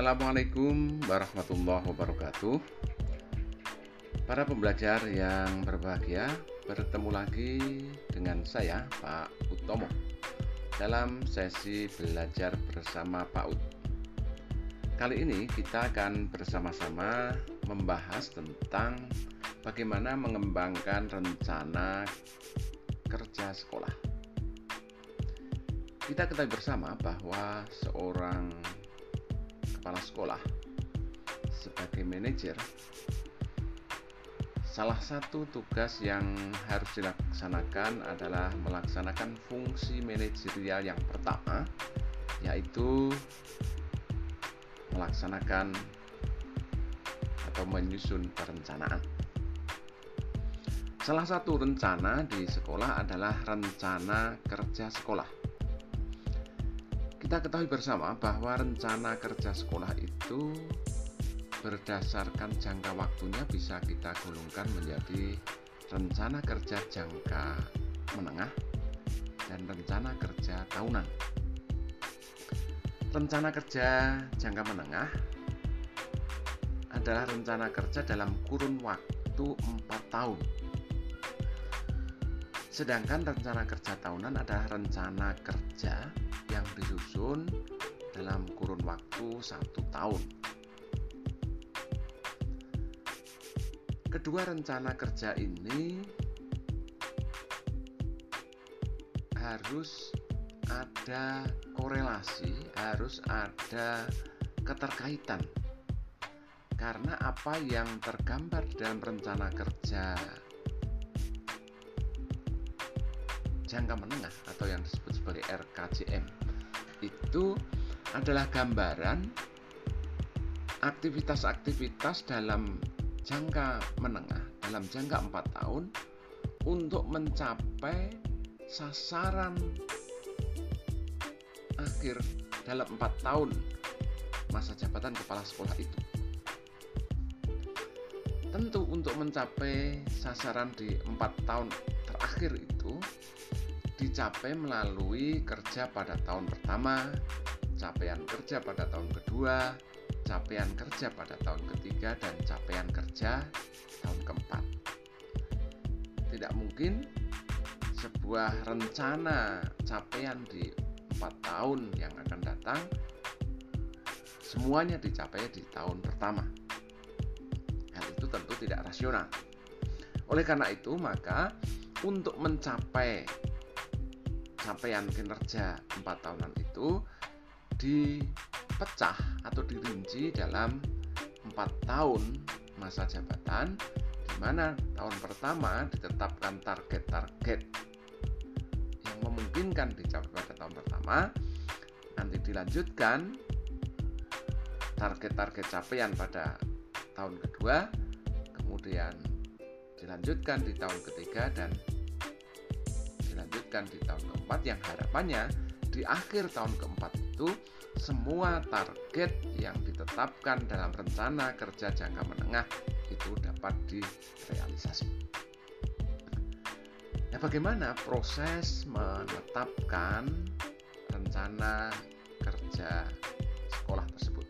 Assalamualaikum warahmatullahi wabarakatuh. Para pembelajar yang berbahagia Bertemu lagi dengan saya Pak Utomo Dalam sesi belajar bersama Pak Ut. Kali ini kita akan bersama-sama membahas tentang Bagaimana mengembangkan rencana kerja sekolah. Kita ketahui bersama bahwa seorang kepala sekolah sebagai manajer salah satu tugas yang harus dilaksanakan adalah melaksanakan fungsi manajerial yang pertama yaitu melaksanakan atau menyusun perencanaan. Salah satu rencana di sekolah adalah rencana kerja sekolah kita ketahui bersama bahwa rencana kerja sekolah itu berdasarkan jangka waktunya bisa kita golongkan menjadi rencana kerja jangka menengah dan rencana kerja tahunan. Rencana kerja jangka menengah adalah rencana kerja dalam kurun waktu 4 tahun. Sedangkan rencana kerja tahunan adalah rencana kerja yang disusun dalam kurun waktu satu tahun. Kedua rencana kerja ini harus ada korelasi, harus ada keterkaitan. Karena apa yang tergambar dalam rencana kerja jangka menengah atau yang disebut sebagai RKJM itu adalah gambaran aktivitas-aktivitas dalam jangka menengah dalam jangka 4 tahun untuk mencapai sasaran akhir dalam 4 tahun masa jabatan kepala sekolah itu. Tentu untuk mencapai sasaran di 4 tahun terakhir itu dicapai melalui kerja pada tahun pertama, capaian kerja pada tahun kedua, capaian kerja pada tahun ketiga, dan capaian kerja tahun keempat. Tidak mungkin sebuah rencana capaian di empat tahun yang akan datang semuanya dicapai di tahun pertama. Hal itu tentu tidak rasional. Oleh karena itu, maka untuk mencapai capaian kinerja 4 tahunan itu dipecah atau dirinci dalam 4 tahun masa jabatan di mana tahun pertama ditetapkan target-target yang memungkinkan dicapai pada tahun pertama nanti dilanjutkan target-target capaian pada tahun kedua kemudian dilanjutkan di tahun ketiga dan dilanjutkan di tahun keempat yang harapannya di akhir tahun keempat itu semua target yang ditetapkan dalam rencana kerja jangka menengah itu dapat direalisasi. Nah, bagaimana proses menetapkan rencana kerja sekolah tersebut?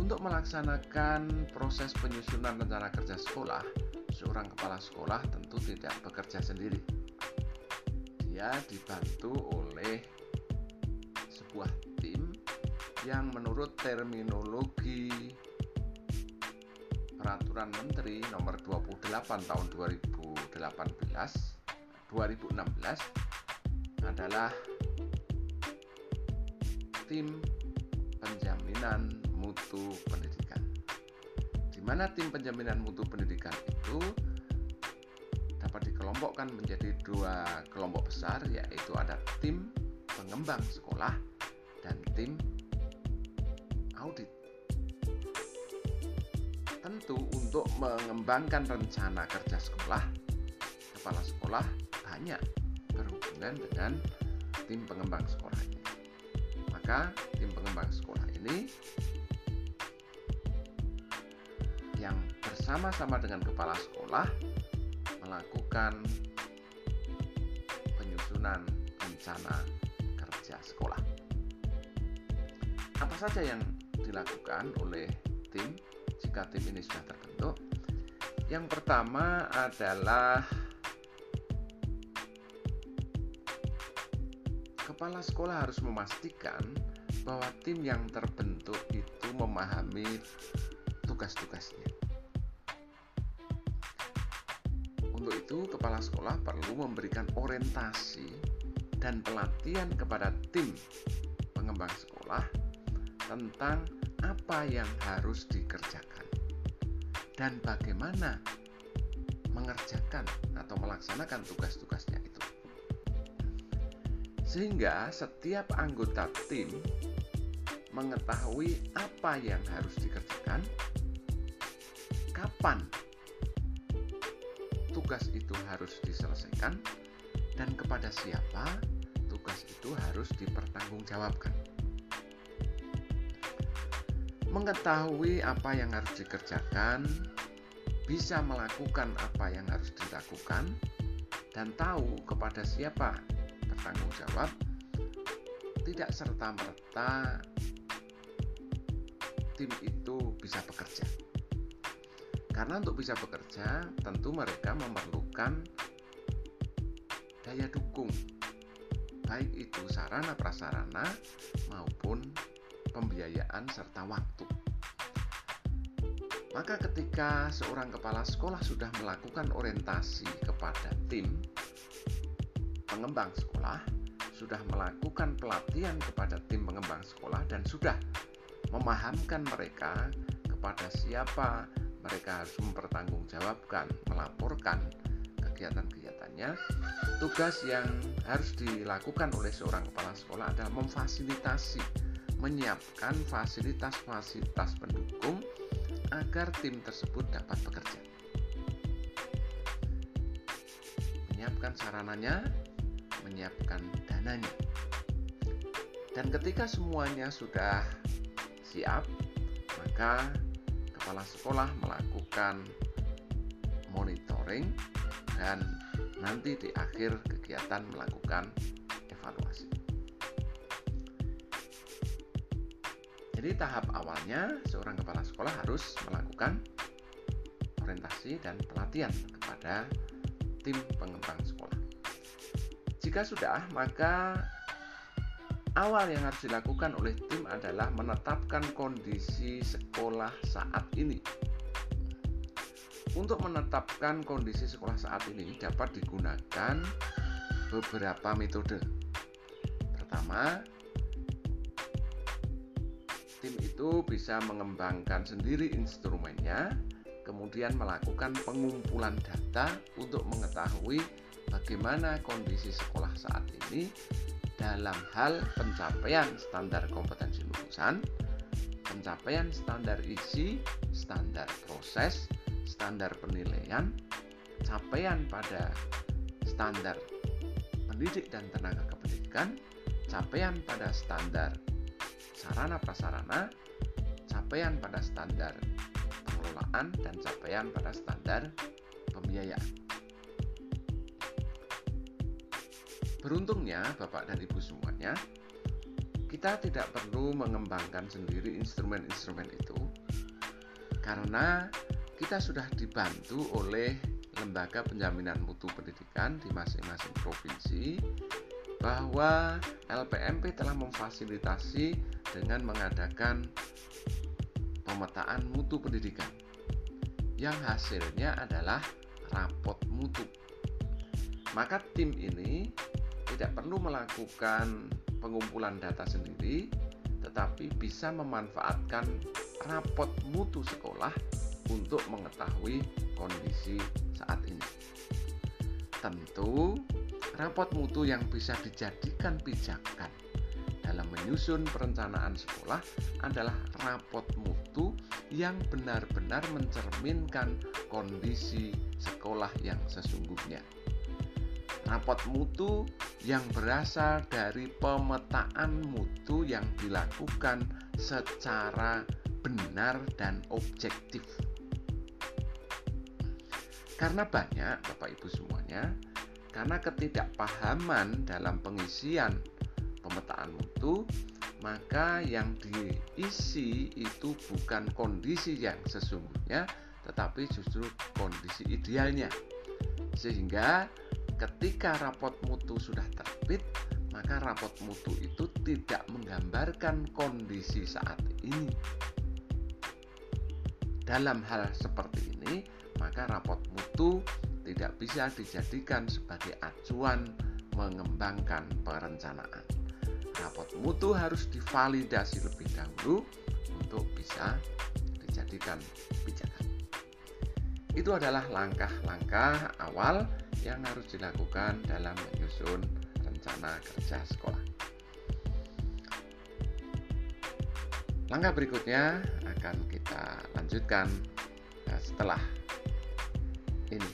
Untuk melaksanakan proses penyusunan rencana kerja sekolah, seorang kepala sekolah tentu tidak bekerja sendiri. Dia dibantu oleh sebuah tim yang menurut terminologi Peraturan Menteri Nomor 28 Tahun 2018 2016 adalah tim penjaminan mutu pendidikan mana tim penjaminan mutu pendidikan itu dapat dikelompokkan menjadi dua kelompok besar yaitu ada tim pengembang sekolah dan tim audit. Tentu untuk mengembangkan rencana kerja sekolah, kepala sekolah banyak berhubungan dengan tim pengembang sekolah ini. Maka tim pengembang sekolah ini bersama-sama dengan kepala sekolah melakukan penyusunan rencana kerja sekolah. apa saja yang dilakukan oleh tim jika tim ini sudah terbentuk? Yang pertama adalah kepala sekolah harus memastikan bahwa tim yang terbentuk itu memahami tugas-tugasnya. Untuk itu, kepala sekolah perlu memberikan orientasi dan pelatihan kepada tim pengembang sekolah tentang apa yang harus dikerjakan dan bagaimana mengerjakan atau melaksanakan tugas-tugasnya itu. Sehingga setiap anggota tim mengetahui apa yang harus dikerjakan, kapan tugas itu harus diselesaikan, dan kepada siapa tugas itu harus dipertanggungjawabkan. Mengetahui apa yang harus dikerjakan, bisa melakukan apa yang harus dilakukan, dan tahu kepada siapa bertanggung jawab, tidak serta-merta tim itu bisa bekerja. Karena untuk bisa bekerja, tentu mereka memerlukan daya dukung, baik itu sarana prasarana maupun pembiayaan serta waktu. Maka ketika seorang kepala sekolah sudah melakukan orientasi kepada tim pengembang sekolah, sudah melakukan pelatihan kepada tim pengembang sekolah dan sudah memahamkan mereka kepada siapa mereka harus mempertanggungjawabkan, melaporkan kegiatan-kegiatannya. Tugas yang harus dilakukan oleh seorang kepala sekolah adalah memfasilitasi, menyiapkan fasilitas-fasilitas pendukung agar tim tersebut dapat bekerja. Menyiapkan sarananya, menyiapkan dananya. Dan ketika semuanya sudah siap, maka kepala sekolah melakukan monitoring dan nanti di akhir kegiatan melakukan evaluasi. Jadi tahap awalnya seorang kepala sekolah harus melakukan orientasi dan pelatihan kepada tim pengembang sekolah. Jika sudah, maka awal yang harus dilakukan oleh tim adalah menetapkan kondisi sekolah saat ini. Untuk menetapkan kondisi sekolah saat ini dapat digunakan beberapa metode. Pertama, tim itu bisa mengembangkan sendiri instrumennya, kemudian melakukan pengumpulan data untuk mengetahui bagaimana kondisi sekolah saat ini dalam hal pencapaian standar kompetensi lulusan, pencapaian standar isi, standar proses, standar penilaian, capaian pada standar pendidik dan tenaga kependidikan, capaian pada standar sarana prasarana, capaian pada standar pengelolaan dan capaian pada standar pembiayaan. Beruntungnya, Bapak dan Ibu semuanya, kita tidak perlu mengembangkan sendiri instrumen-instrumen itu karena kita sudah dibantu oleh lembaga penjaminan mutu pendidikan di masing-masing provinsi bahwa LPMP telah memfasilitasi dengan mengadakan pemetaan mutu pendidikan yang hasilnya adalah rapot mutu. Maka tim ini tidak perlu melakukan pengumpulan data sendiri, tetapi bisa memanfaatkan rapot mutu sekolah untuk mengetahui kondisi saat ini. Tentu, rapot mutu yang bisa dijadikan pijakan dalam menyusun perencanaan sekolah adalah rapot mutu yang benar-benar mencerminkan kondisi sekolah yang sesungguhnya rapot mutu yang berasal dari pemetaan mutu yang dilakukan secara benar dan objektif. Karena banyak Bapak Ibu semuanya, karena ketidakpahaman dalam pengisian pemetaan mutu, maka yang diisi itu bukan kondisi yang sesungguhnya, tetapi justru kondisi idealnya. Sehingga ketika rapot mutu sudah terbit, maka rapot mutu itu tidak menggambarkan kondisi saat ini. Dalam hal seperti ini, maka rapot mutu tidak bisa dijadikan sebagai acuan mengembangkan perencanaan rapot mutu harus divalidasi lebih dahulu untuk bisa dijadikan pijakan. Itu adalah langkah-langkah awal yang harus dilakukan dalam menyusun rencana kerja sekolah. Langkah berikutnya akan kita lanjutkan eh, setelah ini.